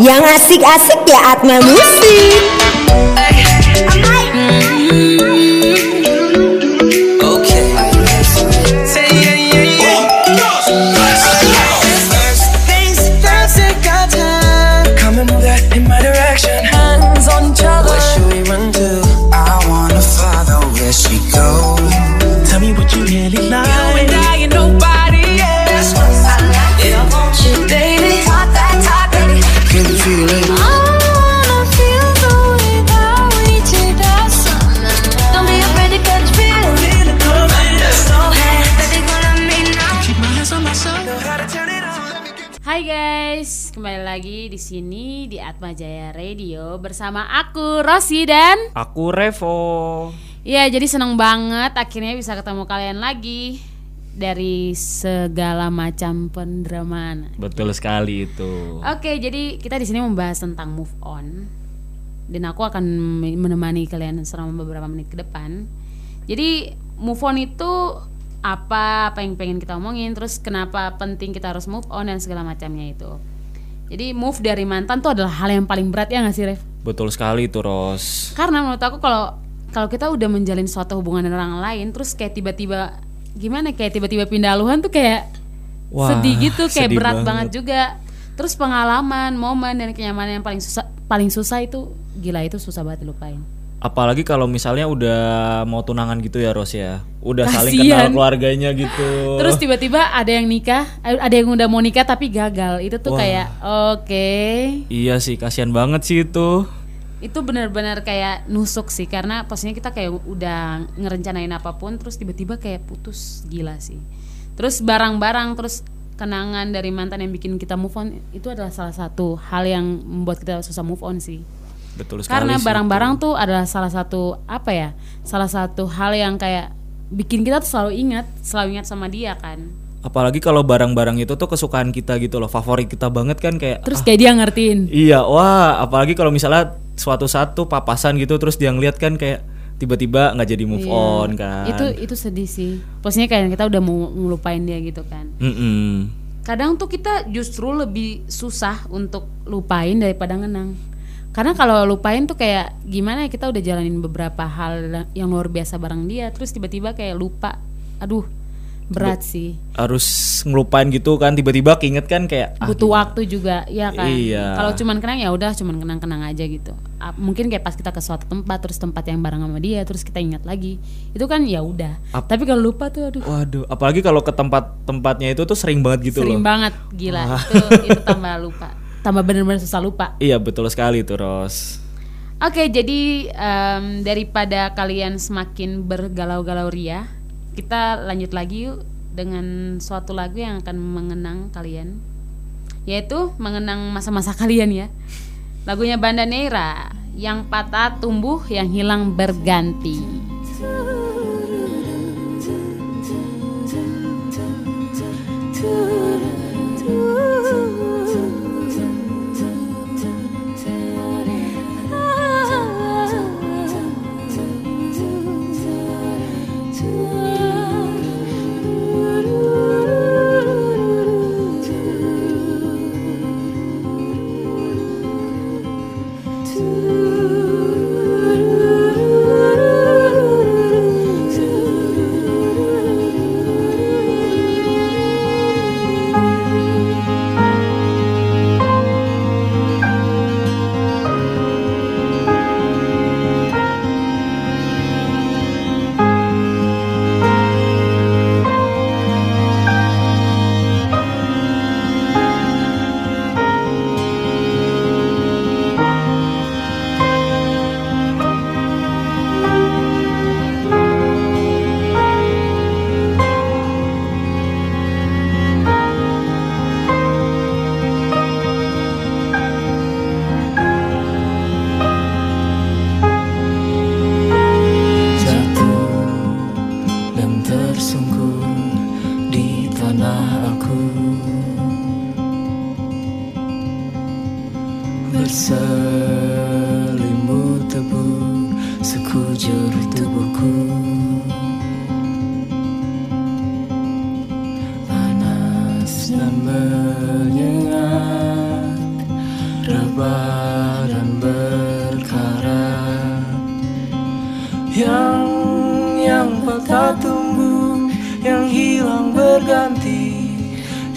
Yang asik-asik ya Atma Musik Atma Jaya Radio bersama aku Rosi dan Aku Revo. ya jadi seneng banget akhirnya bisa ketemu kalian lagi dari segala macam pendramaan. Betul sekali itu. Oke, jadi kita di sini membahas tentang move on dan aku akan menemani kalian selama beberapa menit ke depan. Jadi move on itu apa apa yang pengen kita omongin, terus kenapa penting kita harus move on dan segala macamnya itu. Jadi move dari mantan tuh adalah hal yang paling berat ya nggak sih, Rev? Betul sekali itu Ros. Karena menurut aku kalau kalau kita udah menjalin suatu hubungan dengan orang lain, terus kayak tiba-tiba gimana kayak tiba-tiba pindah haluan tuh kayak Wah, sedih gitu, kayak sedih berat banget. banget. juga. Terus pengalaman, momen dan kenyamanan yang paling susah paling susah itu gila itu susah banget dilupain. Apalagi kalau misalnya udah mau tunangan gitu ya Ros ya. Udah saling Kasian. kenal keluarganya gitu. Terus tiba-tiba ada yang nikah, eh, ada yang udah mau nikah tapi gagal. Itu tuh Wah. kayak oke. Iya sih, kasihan banget sih itu. Itu benar-benar kayak nusuk sih karena posnya kita kayak udah ngerencanain apa pun terus tiba-tiba kayak putus gila sih. Terus barang-barang terus kenangan dari mantan yang bikin kita move on itu adalah salah satu hal yang membuat kita susah move on sih. Betul sekali. Karena barang-barang tuh adalah salah satu apa ya? Salah satu hal yang kayak bikin kita tuh selalu ingat, selalu ingat sama dia kan. Apalagi kalau barang-barang itu tuh kesukaan kita gitu loh, favorit kita banget kan kayak Terus kayak dia ngertiin. Iya, wah, apalagi kalau misalnya suatu saat tuh papasan gitu terus dia ngeliat kan kayak tiba-tiba nggak jadi move Iya. on kan. Itu itu sedih sih. Posnya kayak kita udah mau ngelupain dia gitu kan. Mm-mm. Kadang tuh kita justru lebih susah untuk lupain daripada ngenang. Karena kalau lupain tuh kayak gimana ya kita udah jalanin beberapa hal yang luar biasa bareng dia, terus tiba-tiba kayak lupa. Aduh, berat sih. Harus ngelupain gitu kan tiba-tiba keinget kan kayak ah, butuh gimana? waktu juga ya kan Iya. kalau cuman kenang ya udah cuman kenang kenang aja gitu Ah, mungkin kayak pas kita ke suatu tempat terus tempat yang bareng sama dia terus kita ingat lagi itu kan ya udah Ap- tapi kalau lupa tuh aduh Waduh, apalagi kalau ke tempat-tempatnya itu tuh sering banget gitu sering loh. banget gila itu itu tambah lupa tambah bener-bener susah lupa Iya, betul sekali tuh, Ros. oke jadi em, daripada kalian semakin bergalau-galau ria kita lanjut lagi yuk dengan suatu lagu yang akan mengenang kalian yaitu mengenang masa-masa kalian ya lagunya Banda Neira yang patah tumbuh yang hilang berganti Jatuh berubah dan berkarat Yang yang patah tumbuh Yang hilang berganti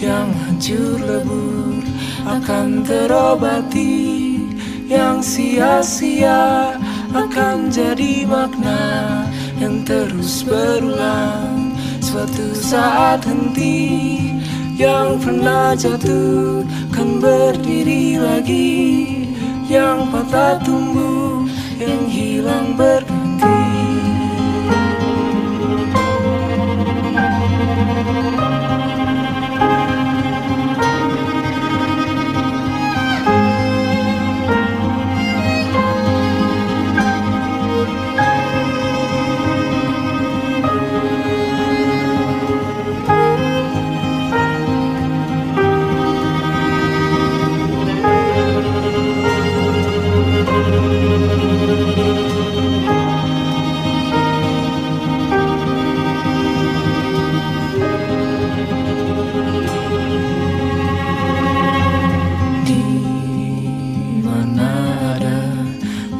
Yang hancur lebur akan terobati Yang sia-sia akan jadi makna Yang terus berulang. Suatu saat henti yang pernah jatuh kan berdiri lagi. Yang patah tumbuh yang hilang berganti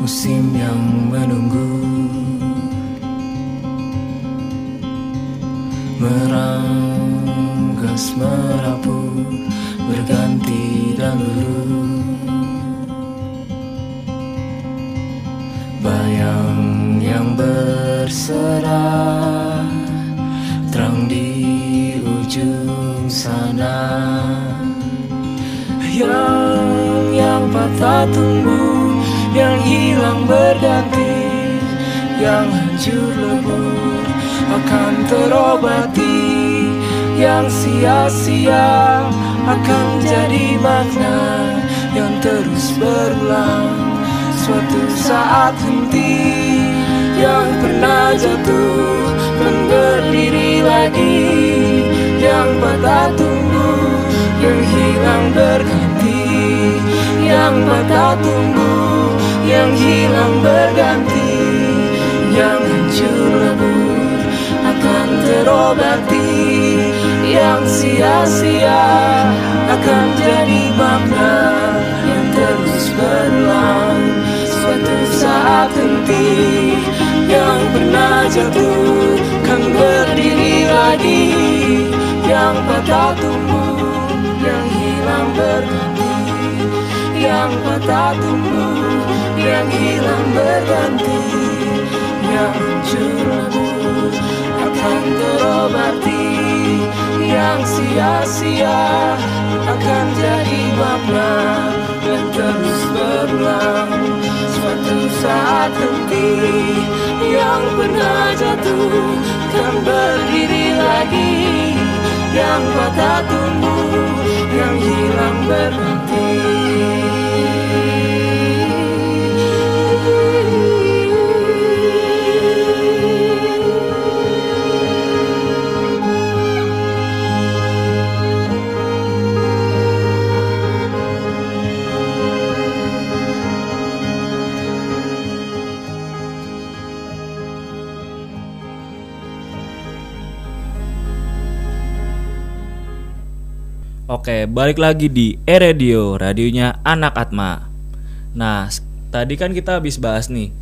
musim yang menunggu. Meranggas merapu berganti dan lulu bayang yang berserah terang di ujung sana. Yang yang patah tumbuh berganti yang hancur lebur akan terobati yang sia-sia akan jadi makna yang terus berulang suatu saat henti yang pernah jatuh kan berdiri lagi. Yang patah tumbuh yang hilang berganti. Yang patah tumbuh yang hilang berganti yang hancur lebur akan terobati yang sia-sia akan jadi makna yang terus berulang suatu saat henti yang pernah jatuh kan berdiri lagi yang patah tumbuh yang hilang berganti yang patah tumbuh yang hilang berganti. Yang lebur akan terobati. Yang sia-sia akan jadi makna yang terus berulang suatu saat henti yang pernah jatuh kan berdiri lagi. Yang patah tumbuh yang hilang berganti Oke, balik lagi di E-Radio, radionya Anak Atma. Nah, tadi kan kita habis bahas nih,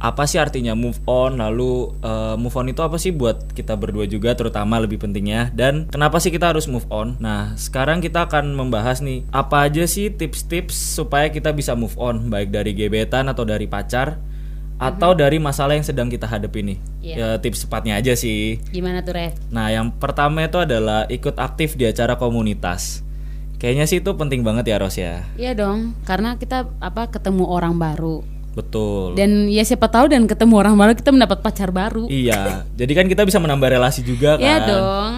apa sih artinya move on? Lalu eh, move on itu apa sih buat kita berdua juga, terutama lebih pentingnya? Dan kenapa sih kita harus move on? Nah, sekarang kita akan membahas nih, apa aja sih tips-tips supaya kita bisa move on, baik dari gebetan atau dari pacar, atau dari masalah yang sedang kita hadapi nih. Iya. Ya, tips sepatnya aja sih. Gimana tuh Rev? Nah, yang pertama itu adalah ikut aktif di acara komunitas. Kayaknya sih itu penting banget ya, Ros ya. Iya dong, karena kita apa ketemu orang baru. Betul. Dan ya siapa tahu dan ketemu orang baru kita mendapat pacar baru. Iya. Jadi kan kita bisa menambah relasi juga kan. Iya dong.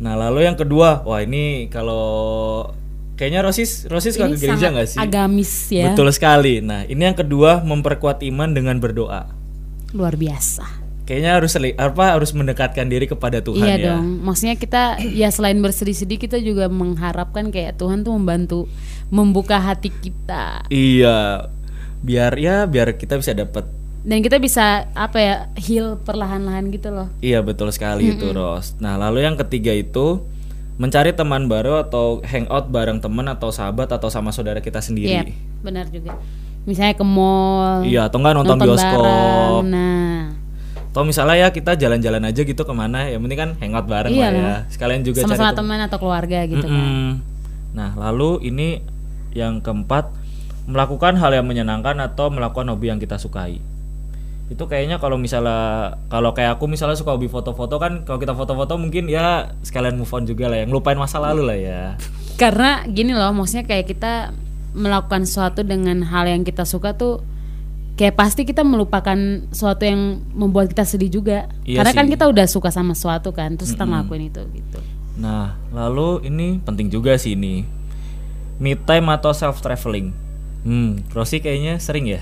Nah, lalu yang kedua, wah ini kalau kayaknya Rosis Rosis ke gereja nggak sih? agamis ya. Betul sekali. Nah, ini yang kedua memperkuat iman dengan berdoa. Luar biasa. Kayaknya harus apa harus mendekatkan diri kepada Tuhan iya ya. dong. Maksudnya kita ya selain bersedih-sedih kita juga mengharapkan kayak Tuhan tuh membantu membuka hati kita. Iya. Biar ya biar kita bisa dapat Dan kita bisa apa ya heal perlahan-lahan gitu loh. Iya betul sekali itu Ros. Nah lalu yang ketiga itu mencari teman baru atau hangout bareng teman atau sahabat atau sama saudara kita Iya, sendiri. benar juga. Misalnya ke mall. Iya atau enggak nonton, bioskop. bareng. Nah, Atau misalnya ya kita jalan-jalan aja gitu ke mana. Yang penting kan hangout bareng Iya lah ya. Sekalian juga sama-sama cari teman atau keluarga gitu kan. Mm-mm. Nah, lalu ini yang keempat, melakukan hal yang menyenangkan atau melakukan hobi yang kita sukai. Itu kayaknya kalau misalnya kalau kayak aku misalnya suka hobi foto-foto kan kalau kita foto-foto mungkin ya sekalian move on juga lah ya, ngelupain masa lalu lah ya. Karena gini loh, maksudnya kayak kita melakukan sesuatu dengan hal yang kita suka tuh kayak pasti kita melupakan sesuatu yang membuat kita sedih juga. Iya Karena kan sih. kita udah suka sama sesuatu kan, terus kita ngelakuin itu gitu. Nah, lalu ini penting juga sih ini. Me time atau self traveling. Hmm, Rosi kayaknya sering ya.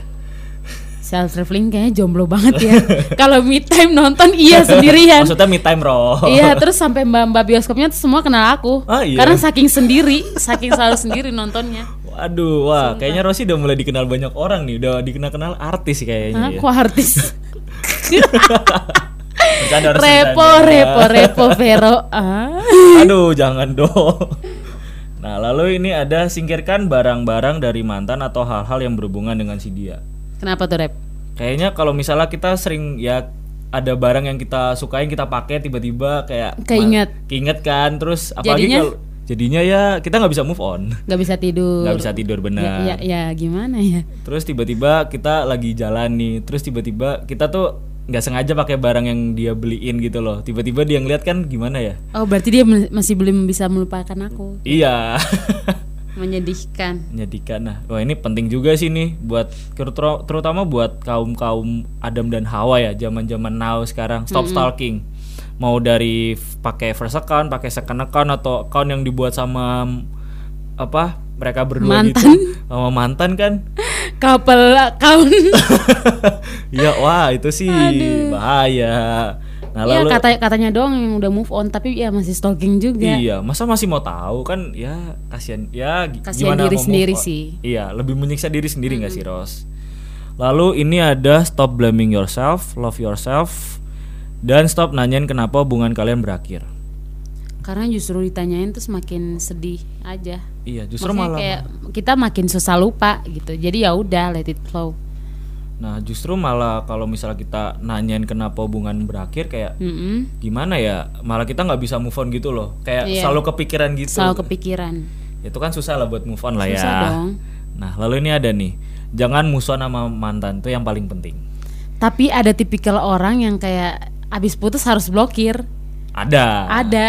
Self traveling kayaknya jomblo banget ya. Kalau me time nonton iya sendirian. Maksudnya me time, Ro. Iya, terus sampai mbak-mbak bioskopnya tuh semua kenal aku. Ah, iya. Karena saking sendiri, saking selalu sendiri nontonnya. Waduh, wah, kayaknya Rosi udah mulai dikenal banyak orang nih, udah dikenal-kenal artis kayaknya Hah, ya. kok artis? Bercanda, repo, repo, repo, Vero. Ah. Aduh, jangan dong. Nah, lalu ini ada singkirkan barang-barang dari mantan atau hal-hal yang berhubungan dengan si dia. Kenapa tuh, Rep? Kayaknya kalau misalnya kita sering ya ada barang yang kita sukain kita pakai tiba-tiba kayak Keinget. keinget kan terus apalagi kalau jadinya ya kita nggak bisa move on. Gak bisa tidur. nggak bisa tidur Ya, benar. ya, ya, gimana ya? terus tiba-tiba kita lagi jalan nih terus tiba-tiba kita tuh nggak sengaja pakai barang yang dia beliin gitu loh. Tiba-tiba dia ngeliat kan gimana ya? Oh, berarti dia masih belum bisa melupakan aku. iya. Menyedihkan. menyedihkan nah. Wah ini penting juga sih nih buat terut- terutama buat kaum kaum Adam dan Hawa ya zaman zaman now sekarang. Stop stalking mau dari pakai first account pakai second account atau account yang dibuat sama apa mereka berdua gitu Mantan. sama mantan kan Couple account. Iya wah itu sih bahaya nah ya lalu kata katanya doang yang udah move on tapi ya masih stalking juga. Iya, masa masih mau tahu kan? Ya kasihan, ya Kasihan gimana diri mau move sendiri on? sih. Iya, lebih menyiksa diri sendiri nggak sih, Ros? Lalu ini ada stop blaming yourself, love yourself, dan stop nanyain kenapa hubungan kalian berakhir. Karena justru ditanyain tuh semakin sedih aja. Iya, justru Maksudnya malah. kayak kita makin susah lupa gitu. Jadi ya udah let it flow. Nah, justru malah kalau misalnya kita nanyain kenapa hubungan berakhir kayak Mm-mm. gimana ya? Malah kita nggak bisa move on gitu loh. Kayak Iya. selalu kepikiran gitu. Selalu kepikiran. Itu kan susah lah buat move on lah Susah ya. dong. Nah, lalu ini ada nih. Jangan musuhan sama mantan itu yang paling penting. Tapi ada tipikal orang yang kayak abis putus harus blokir. Ada. Ada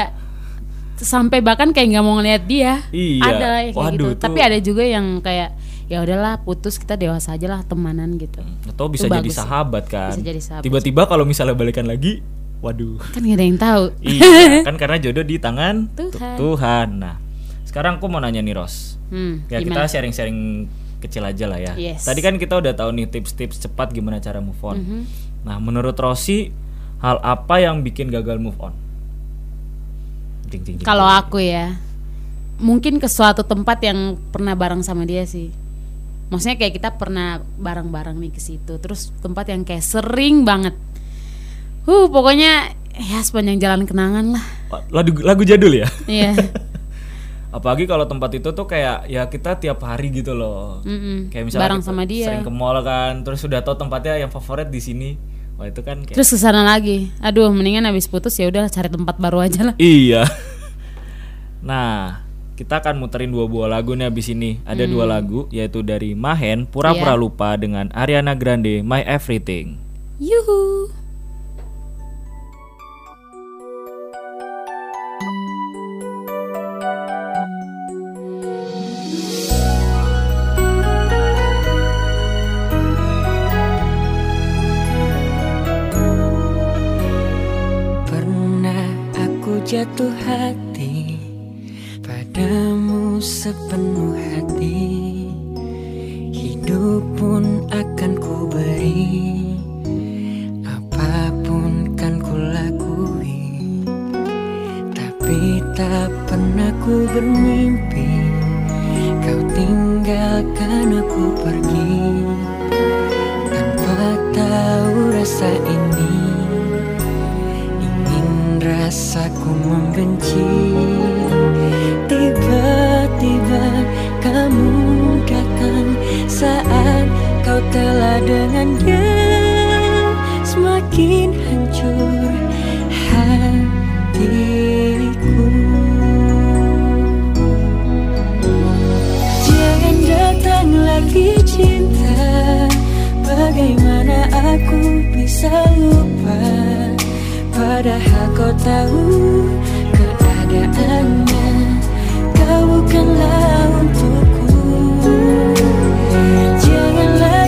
sampai bahkan kayak nggak mau ngeliat dia. Iya. Ada yang kayak Waduh, gitu. itu- Tapi ada juga yang kayak ya udahlah putus kita dewasa aja lah temanan gitu. Atau bisa Itu jadi bagus sih. sahabat kan. Bisa jadi sahabat. Tiba-tiba kalau misalnya balikan lagi, waduh. Kan gak ada yang tahu. iya, kan karena jodoh di tangan tu- Tuhan. Tuhan. Nah, sekarang aku mau nanya nih Ros. Hmm, Ya gimana? kita sharing-sharing kecil aja lah ya. Yes. Tadi kan kita udah tahu nih tips-tips cepat gimana cara move on. Mhm. Nah, menurut Rosi, hal apa yang bikin gagal move on? Kalau aku ya, mungkin ke suatu tempat yang pernah bareng sama dia sih. Maksudnya kayak kita pernah bareng-bareng nih ke situ. Terus tempat yang kayak sering banget. Huh, pokoknya ya sepanjang jalan kenangan lah. lagu lagu jadul ya. Iya. Apalagi kalau tempat itu tuh kayak ya kita tiap hari gitu loh. Mm-mm. Kayak misalnya Bareng sama dia. Sering ke mall kan, terus sudah tahu tempatnya yang favorit di sini. Wah, itu kan kayak Terus ke sana lagi. Aduh, mendingan habis putus ya udah cari tempat baru aja lah. Iya. Nah, kita akan muterin dua buah lagu nih abis ini. Ada dua lagu yaitu dari Mahen Pura-pura Hmm. Iya. lupa dengan Ariana Grande My Everything. Yuhu. Jatuh hati Padamu sepenuh hati. Hidup pun akan ku beri Apa pun kan ku lakui Tapi tak pernah ku bermimpi Kau tinggalkan aku pergi. Tanpa tahu rasa ini rasaku membenci. Tiba-tiba kamu datang Saat kau telah dengannya. Semakin hancur hatiku. Jangan datang lagi cinta. Bagaimana aku bisa lupa? Padahal kau tahu keadaannya Kau bukanlah untukku. Janganlah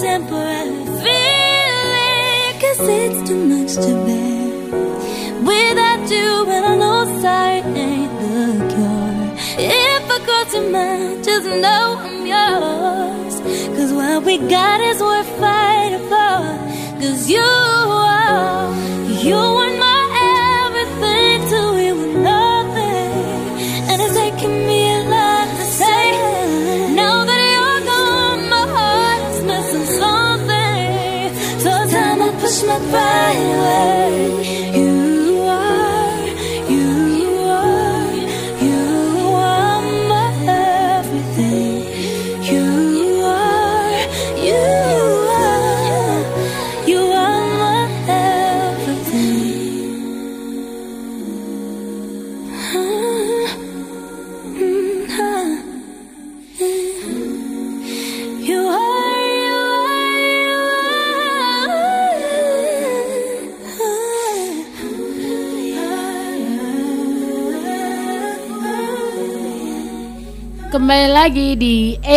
temporary feeling Cause it's too much to bear. Without you and I know sight ain't the cure. If I cross your mind, just know I'm yours. Cause what we got is worth fighting for. Cause you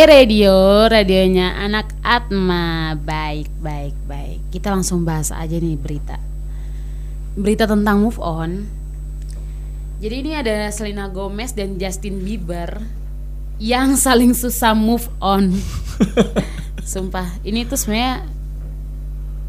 di Radio, radionya anak Atma. Baik, baik, baik. Kita langsung bahas aja nih berita. Berita tentang move on. Jadi ini ada Selena Gomez dan Justin Bieber yang saling susah move on. Sumpah, ini tuh sebenarnya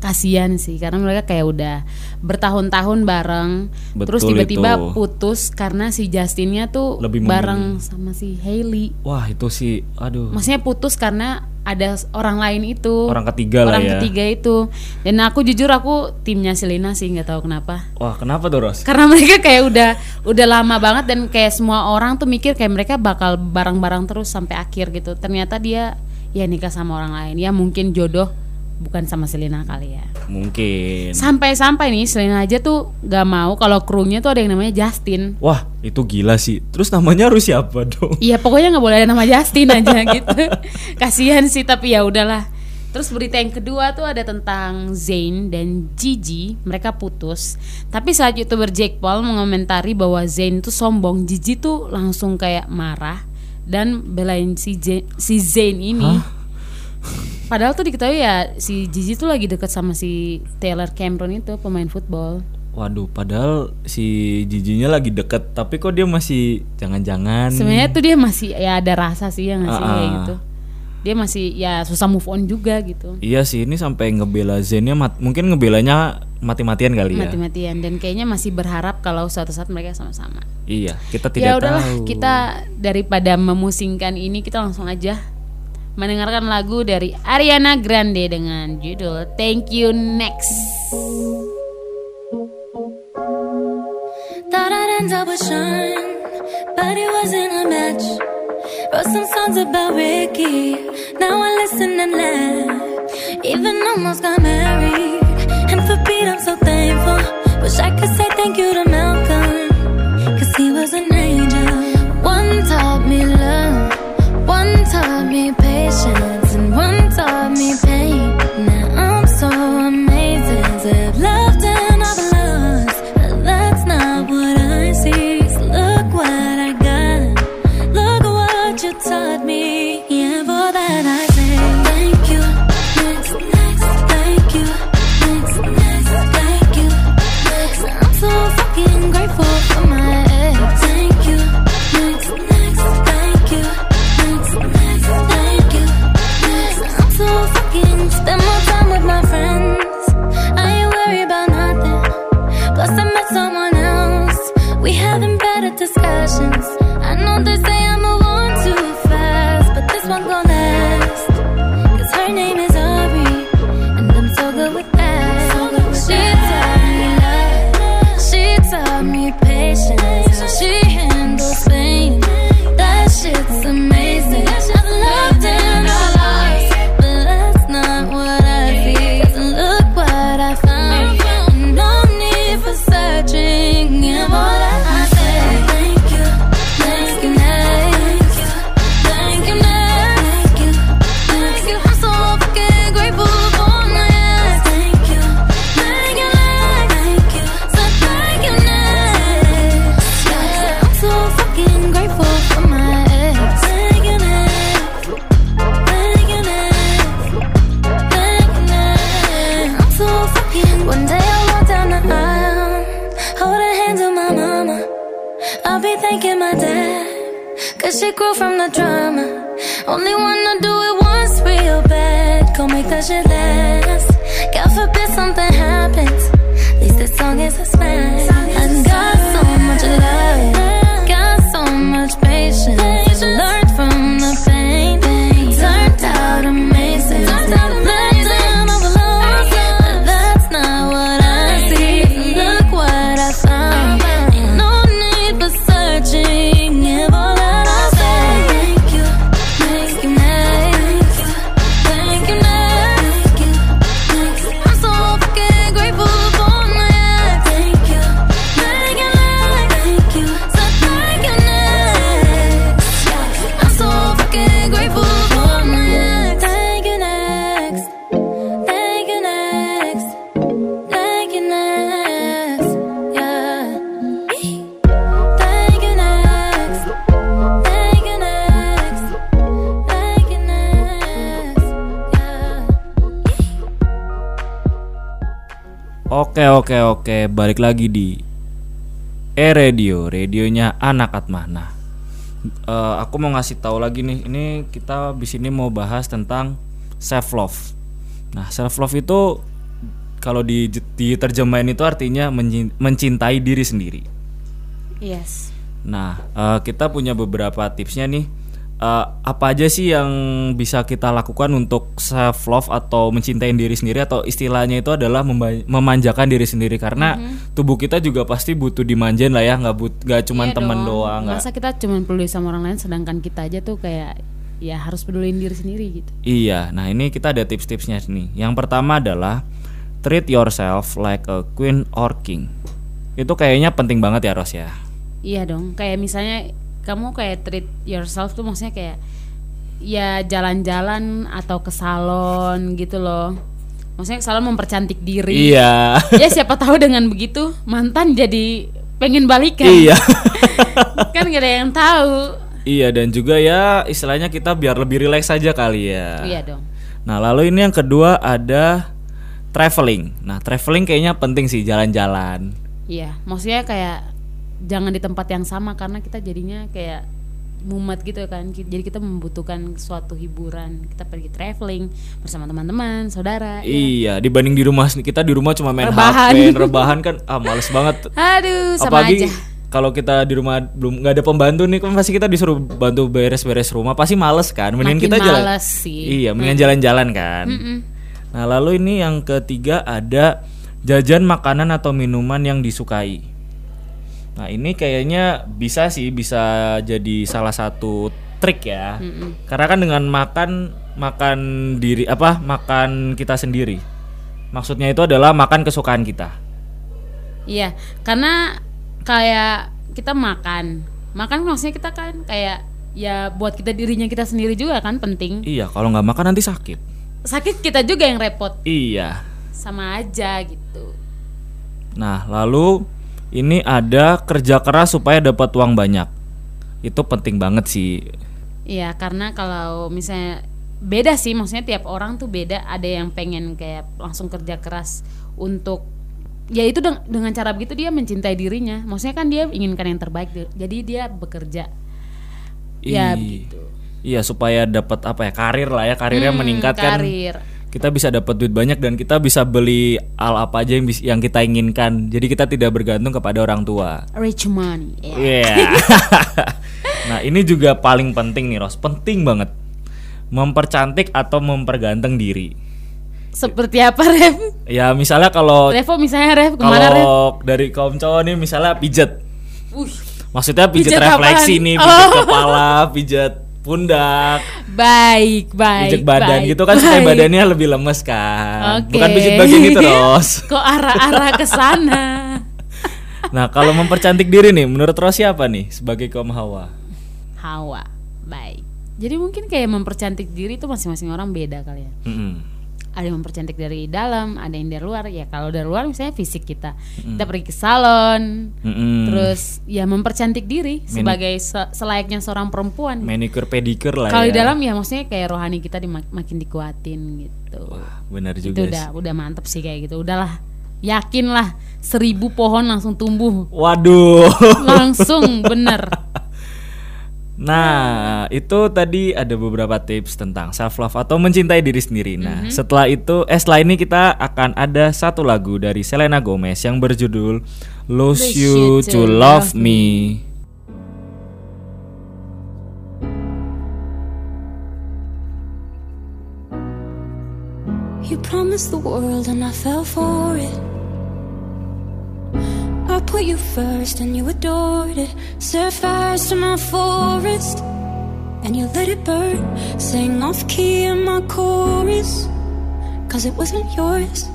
kasihan sih karena mereka kayak udah bertahun-tahun bareng terus Betul tiba-tiba itu. putus karena si Justinnya tuh Lebih bareng memilih. sama si Hailey Wah itu sih, aduh. maksudnya putus karena ada orang lain itu Orang ketiga lah orang ya. ketiga itu dan aku jujur aku timnya Selena sih nggak tahu kenapa Wah kenapa tuh Ros? karena mereka kayak udah udah lama banget dan kayak semua orang tuh mikir kayak mereka bakal bareng-bareng terus sampai akhir gitu ternyata dia ya nikah sama orang lain ya mungkin jodoh bukan sama Selena kali ya Mungkin. sampai-sampai nih Selena aja tuh gak mau kalau krunya tuh ada yang namanya Justin Wah itu gila sih. Terus namanya harus siapa dong? Iya pokoknya nggak boleh ada nama Justin aja gitu. Kasihan sih tapi ya udahlah. Terus berita yang kedua tuh ada tentang Zayn dan Gigi, mereka putus. Tapi saat youtuber Jake Paul mengomentari bahwa Zayn tuh sombong, Gigi tuh langsung kayak marah dan belain si Zayn, si Zayn ini. Padahal tuh diketahui ya si Gigi tuh lagi deket sama si Taylor Cameron itu pemain football. Waduh, padahal si Jijinya lagi deket, tapi kok dia masih jangan-jangan. Sebenarnya tuh dia masih ya ada rasa sih ya nggak sih Ah, kayak ah. gitu. Dia masih ya susah move on juga gitu. Iya sih, ini sampai ngebela Zennya mat- mungkin ngebelanya mati-matian kali ya. mati-matian dan kayaknya masih berharap kalau suatu saat mereka sama-sama. Iya, kita tidak ya udahlah, tahu. kita daripada memusingkan ini kita langsung aja mendengarkan lagu dari Ariana Grande dengan judul Thank You Next. Thought I'd end up with Sean, but it wasn't a match. Wrote some songs about Ricky, now I listen and laugh. Even almost got married, and for Pete I'm so thankful. Wish I could say thank you to Malcolm, cause he was an angel. One taught me love, one taught me passion. Oke oke balik lagi di E Radio, radionya anak Atma. Nah, eh, aku mau ngasih tahu lagi nih, ini kita di sini mau bahas tentang self love. Nah, self love itu kalau di diterjemahin itu artinya menci- mencintai diri sendiri. Yes. Nah, eh, kita punya beberapa tipsnya nih. Eh, apa aja sih yang bisa kita lakukan untuk self love atau mencintai diri sendiri atau istilahnya itu adalah memanjakan diri sendiri karena tubuh kita juga pasti butuh dimanjain lah ya, nggak but nggak cuman Iya dong. doang. nggak- Masa kita cuma peduli sama orang lain sedangkan kita aja tuh kayak ya harus peduliin diri sendiri gitu. Iya, nah ini kita ada tips-tipsnya nih. Yang pertama adalah treat yourself like a queen or king. Itu kayaknya penting banget ya Ros ya. Iya dong, kayak misalnya kamu kayak treat yourself tuh maksudnya kayak ya jalan-jalan atau ke salon gitu loh. Maksudnya ke salon mempercantik diri. Iya. Ya siapa tahu dengan begitu mantan jadi pengen balikan. iya. kan gak ada yang tahu. iya dan juga ya istilahnya kita biar lebih rileks aja kali ya. Iya dong. Nah, lalu ini yang kedua ada traveling. Nah, traveling kayaknya penting sih jalan-jalan. Iya, maksudnya kayak jangan di tempat yang sama karena kita jadinya kayak mumet gitu kan. Ki- Jadi kita membutuhkan suatu hiburan. Kita pergi traveling bersama teman-teman, saudara. ya. Iya, dibanding di rumah kita di rumah cuma main Rebahan. HP, rebahan kan ah males banget. Aduh, sama Apalagi aja. kalau kita di rumah belum nggak ada pembantu nih kan pasti kita disuruh bantu beres-beres rumah pasti males kan. Mending Makin kita jalan. males sih. Iya, mendingan jalan-jalan kan. Nah, lalu ini yang ketiga ada jajan makanan atau minuman yang disukai. Nah, ini kayaknya bisa sih bisa jadi salah satu trik ya. Karena kan dengan makan makan diri apa? makan kita sendiri. Maksudnya itu adalah makan kesukaan kita. Iya, karena kayak kita makan. Makan maksudnya kita kan kayak ya buat kita dirinya kita sendiri juga kan penting. Iya, kalau nggak makan nanti sakit. Sakit kita juga yang repot. Iya. Sama aja gitu. Nah, lalu ini ada kerja keras supaya dapat uang banyak. Itu penting banget sih. Iya, karena kalau misalnya beda sih, maksudnya tiap orang tuh beda. Ada yang pengen kayak langsung kerja keras untuk ya itu deng- dengan cara begitu dia mencintai dirinya. Maksudnya kan dia inginkan yang terbaik, di- jadi dia bekerja. Ya, Ih, begitu. Iya, supaya dapat apa ya? Karir lah ya, karirnya Hmm, meningkat kan. karir. Kita bisa dapat duit banyak dan kita bisa beli al apa aja yang yang kita inginkan. Jadi kita tidak bergantung kepada orang tua. Rich money. ya. Iya. nah, ini juga paling penting nih, Ros. Penting banget. Mempercantik atau memperganteng diri. Seperti apa, Rev? Ya, misalnya kalau Revo misalnya Rev ke mana Rev? kalau dari kaum cowok nih misalnya pijet. Wih, Maksudnya pijet, Pijet refleksi apaan? nih, pijet Oh. kepala, pijet pundak, baik, baik. pijet badan baik, gitu kan supaya baik. badannya lebih lemes kan. Oke. Bukan pijet bagian itu, Ros. Kok arah-arah ke sana? Nah, kalau mempercantik diri nih, menurut Ros siapa nih sebagai kaum hawa? Hawa. Baik. Jadi mungkin kayak mempercantik diri itu masing-masing orang beda kali ya. Mm-mm. Ada yang mempercantik dari dalam, ada yang dari luar. Ya kalau dari luar misalnya fisik kita. Kita pergi ke salon. Mm-mm. Terus ya mempercantik diri sebagai se- selayaknya seorang perempuan. manicure pedicure lah Kalau ya. di dalam ya maksudnya kayak rohani kita dimak- makin dikuatin gitu. Wah, benar itu juga. udah sih. udah mantep sih kayak gitu. Udahlah. Yakin lah seribu pohon langsung tumbuh. Waduh. Langsung bener. Nah, itu tadi ada beberapa tips tentang self love atau mencintai diri sendiri. Nah, setelah itu, eh setelah ini kita akan ada satu lagu dari Selena Gomez yang berjudul Lose You to Love Me. You promised the world and I fell for it. Put you first and you adored it. Set fires to my forest and you let it burn. Sang off key in my chorus, cause it wasn't yours.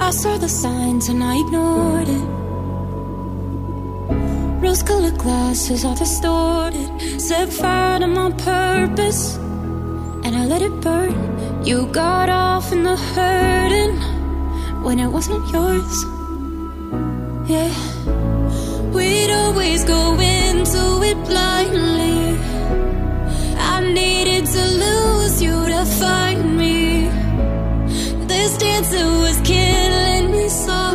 I saw the signs and I ignored it. Rose colored glasses are distorted. Set fire to my purpose and I let it burn. You got off in the hurting when it wasn't yours. Yeah, we'd always go into it blindly. I needed to lose you to find me. This dancer was killing me So.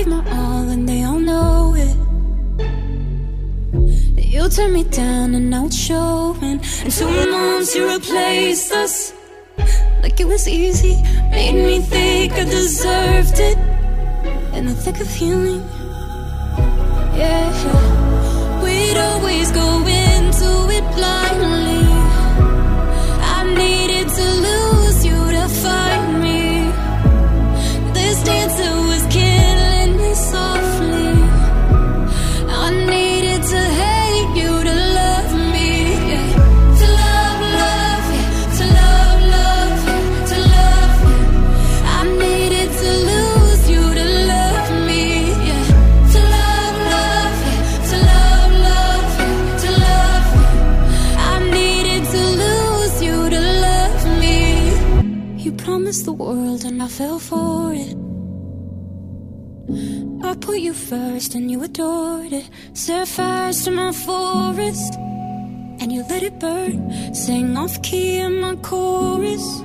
gave my all and they all know it. You turned me down and now it's showing. In two months you replaced us. Like it was easy, made me think I deserved it. In the thick of healing, yeah. We'd always go into it blindly. I needed to lose. The world and I fell for it. I put you first and you adored it. Set fires to my forest and you let it burn. Sing off key in my chorus.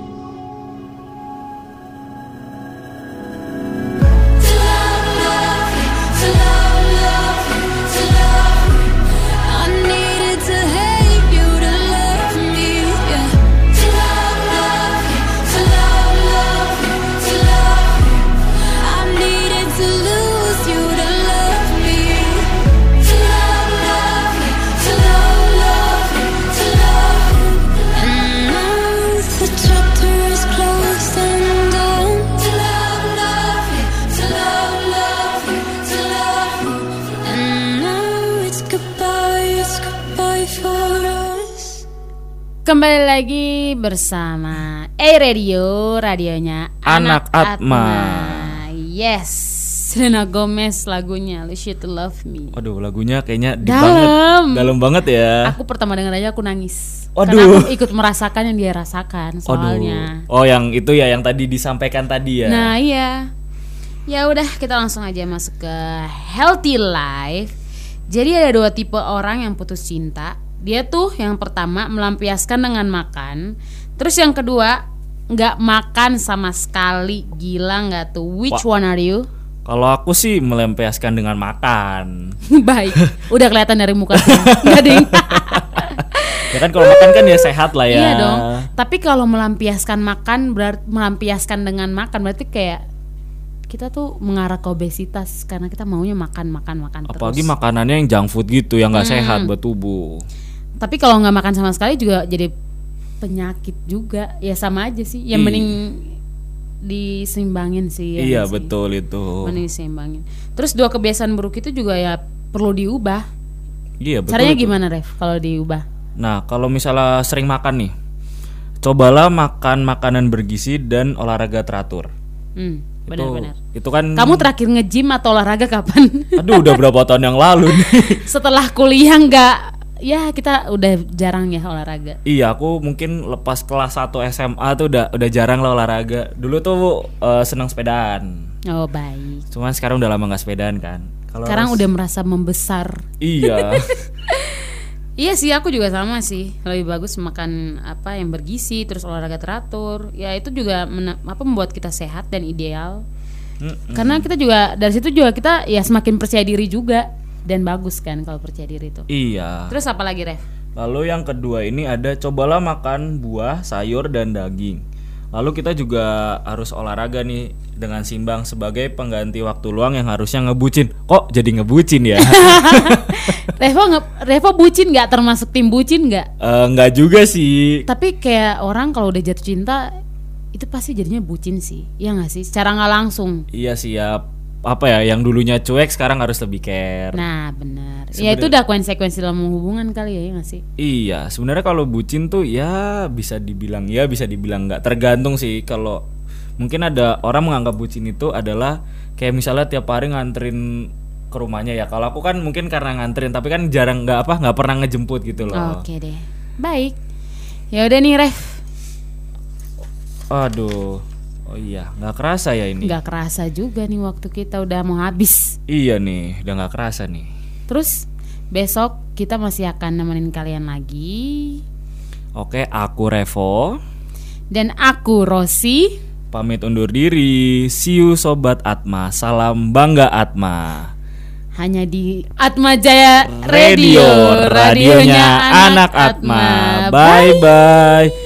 Lagi bersama A Radio, radionya Anak Atma. Yes, Selena Gomez lagunya You Should Love Me. Waduh, lagunya kayaknya deep Dalam. banget. Dalam banget ya. Aku pertama denger aja aku nangis. Waduh. Karena aku ikut merasakan yang dia rasakan soalnya. Oh, yang itu ya yang tadi disampaikan tadi ya. Nah iya, ya udah kita langsung aja masuk ke healthy life. Jadi ada dua tipe orang yang putus cinta. Dia tuh yang pertama melampiaskan dengan makan, terus yang kedua nggak makan sama sekali. Gila nggak tuh? Which one are you? Kalau aku sih melampiaskan dengan makan. Baik, udah kelihatan dari muka sih. Nggak ding. ya kan kalau makan kan ya sehat lah ya. Iya dong. Tapi kalau melampiaskan makan berarti melampiaskan dengan makan berarti kayak kita tuh mengarah ke obesitas karena kita maunya makan makan makan Apalagi terus. makanannya yang junk food gitu yang nggak Hmm. sehat buat tubuh. Tapi kalau nggak makan sama sekali juga jadi penyakit juga. Ya sama aja sih. Yang Iya. mending diseimbangin sih. ya iya sih? betul itu. Mending diseimbangin. Terus dua kebiasaan buruk itu juga ya perlu diubah. Iya betul. Caranya itu. gimana, Rev? Kalau diubah? Nah kalau misalnya sering makan nih, cobalah makan makanan bergizi dan olahraga teratur. Hmm, Itu- benar-benar. Itu kan. Kamu terakhir nge-gym atau olahraga kapan? Aduh udah berapa tahun yang lalu nih. Setelah kuliah nggak ya kita udah jarang ya olahraga. Iya, aku mungkin lepas kelas 1 SMA tuh udah udah jarang lah olahraga. Dulu tuh eh, senang sepedaan. Oh baik. Cuman sekarang udah lama nggak sepedaan kan. Kalau Sekarang udah merasa membesar. Iya. Iya sih aku juga sama sih. Lebih bagus makan apa yang bergizi terus olahraga teratur. Ya itu juga apa membuat kita sehat dan ideal. Mm-mm. Karena kita juga dari situ juga kita ya semakin percaya diri juga dan bagus kan kalau percaya diri itu. iya. Terus apa lagi Rev? Lalu yang kedua ini ada cobalah makan buah, sayur dan daging. Lalu kita juga harus olahraga nih dengan simbang sebagai pengganti waktu luang yang harusnya ngebucin. Kok jadi ngebucin ya? Revo nge- Revo bucin nggak termasuk tim bucin nggak? Eh, Nggak juga sih. Tapi kayak orang kalau udah jatuh cinta itu pasti jadinya bucin sih. Iya nggak sih? Secara nggak langsung. Iya sih ya. Apa ya? Yang dulunya cuek sekarang harus lebih care. Nah benar. Ya itu udah konsekuensi dalam hubungan kali ya, ya nggak sih? Iya, sebenarnya kalau bucin tuh ya bisa dibilang ya bisa dibilang nggak tergantung sih kalau mungkin ada orang menganggap bucin itu adalah kayak misalnya tiap hari nganterin ke rumahnya ya. Kalau aku kan mungkin karena nganterin tapi kan jarang nggak apa nggak pernah ngejemput gitu loh. Oke deh. Baik. Ya udah nih Ref. Aduh. Oh iya, nggak kerasa ya ini. Nggak kerasa juga nih waktu kita udah mau habis. Iya nih, udah nggak kerasa nih. Terus besok kita masih akan nemenin kalian lagi. Oke, aku Revo. Dan aku Rosi. Pamit undur diri. See you sobat Atma. Salam bangga Atma. hanya di Atma Jaya Radio, Radio, radionya anak Atma. Bye bye.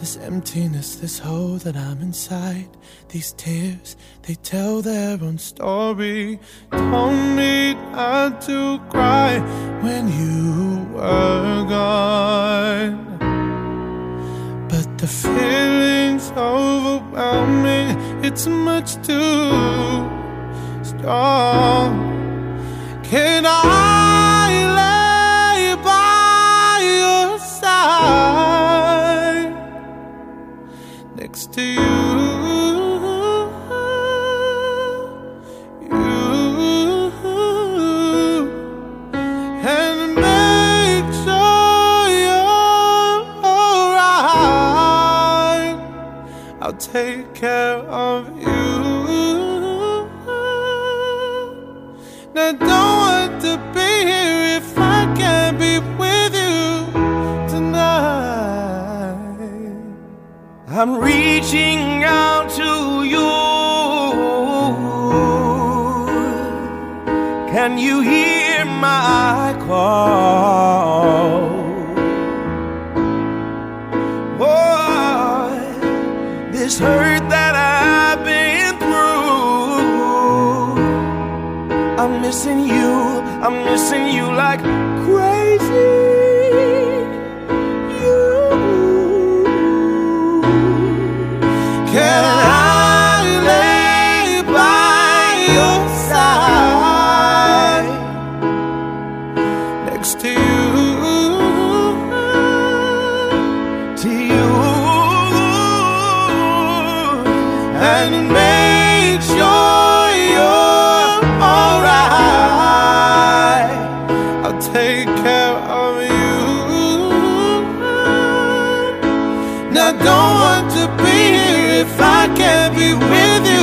This emptiness, this hole that I'm inside. These tears, they tell their own story. Told me not to cry when you were gone. But the feeling's overwhelming, it's much too strong. Can I to you? You and make sure you're alright. I'll take care of you. of you. now don't want to be here if I can't be with you.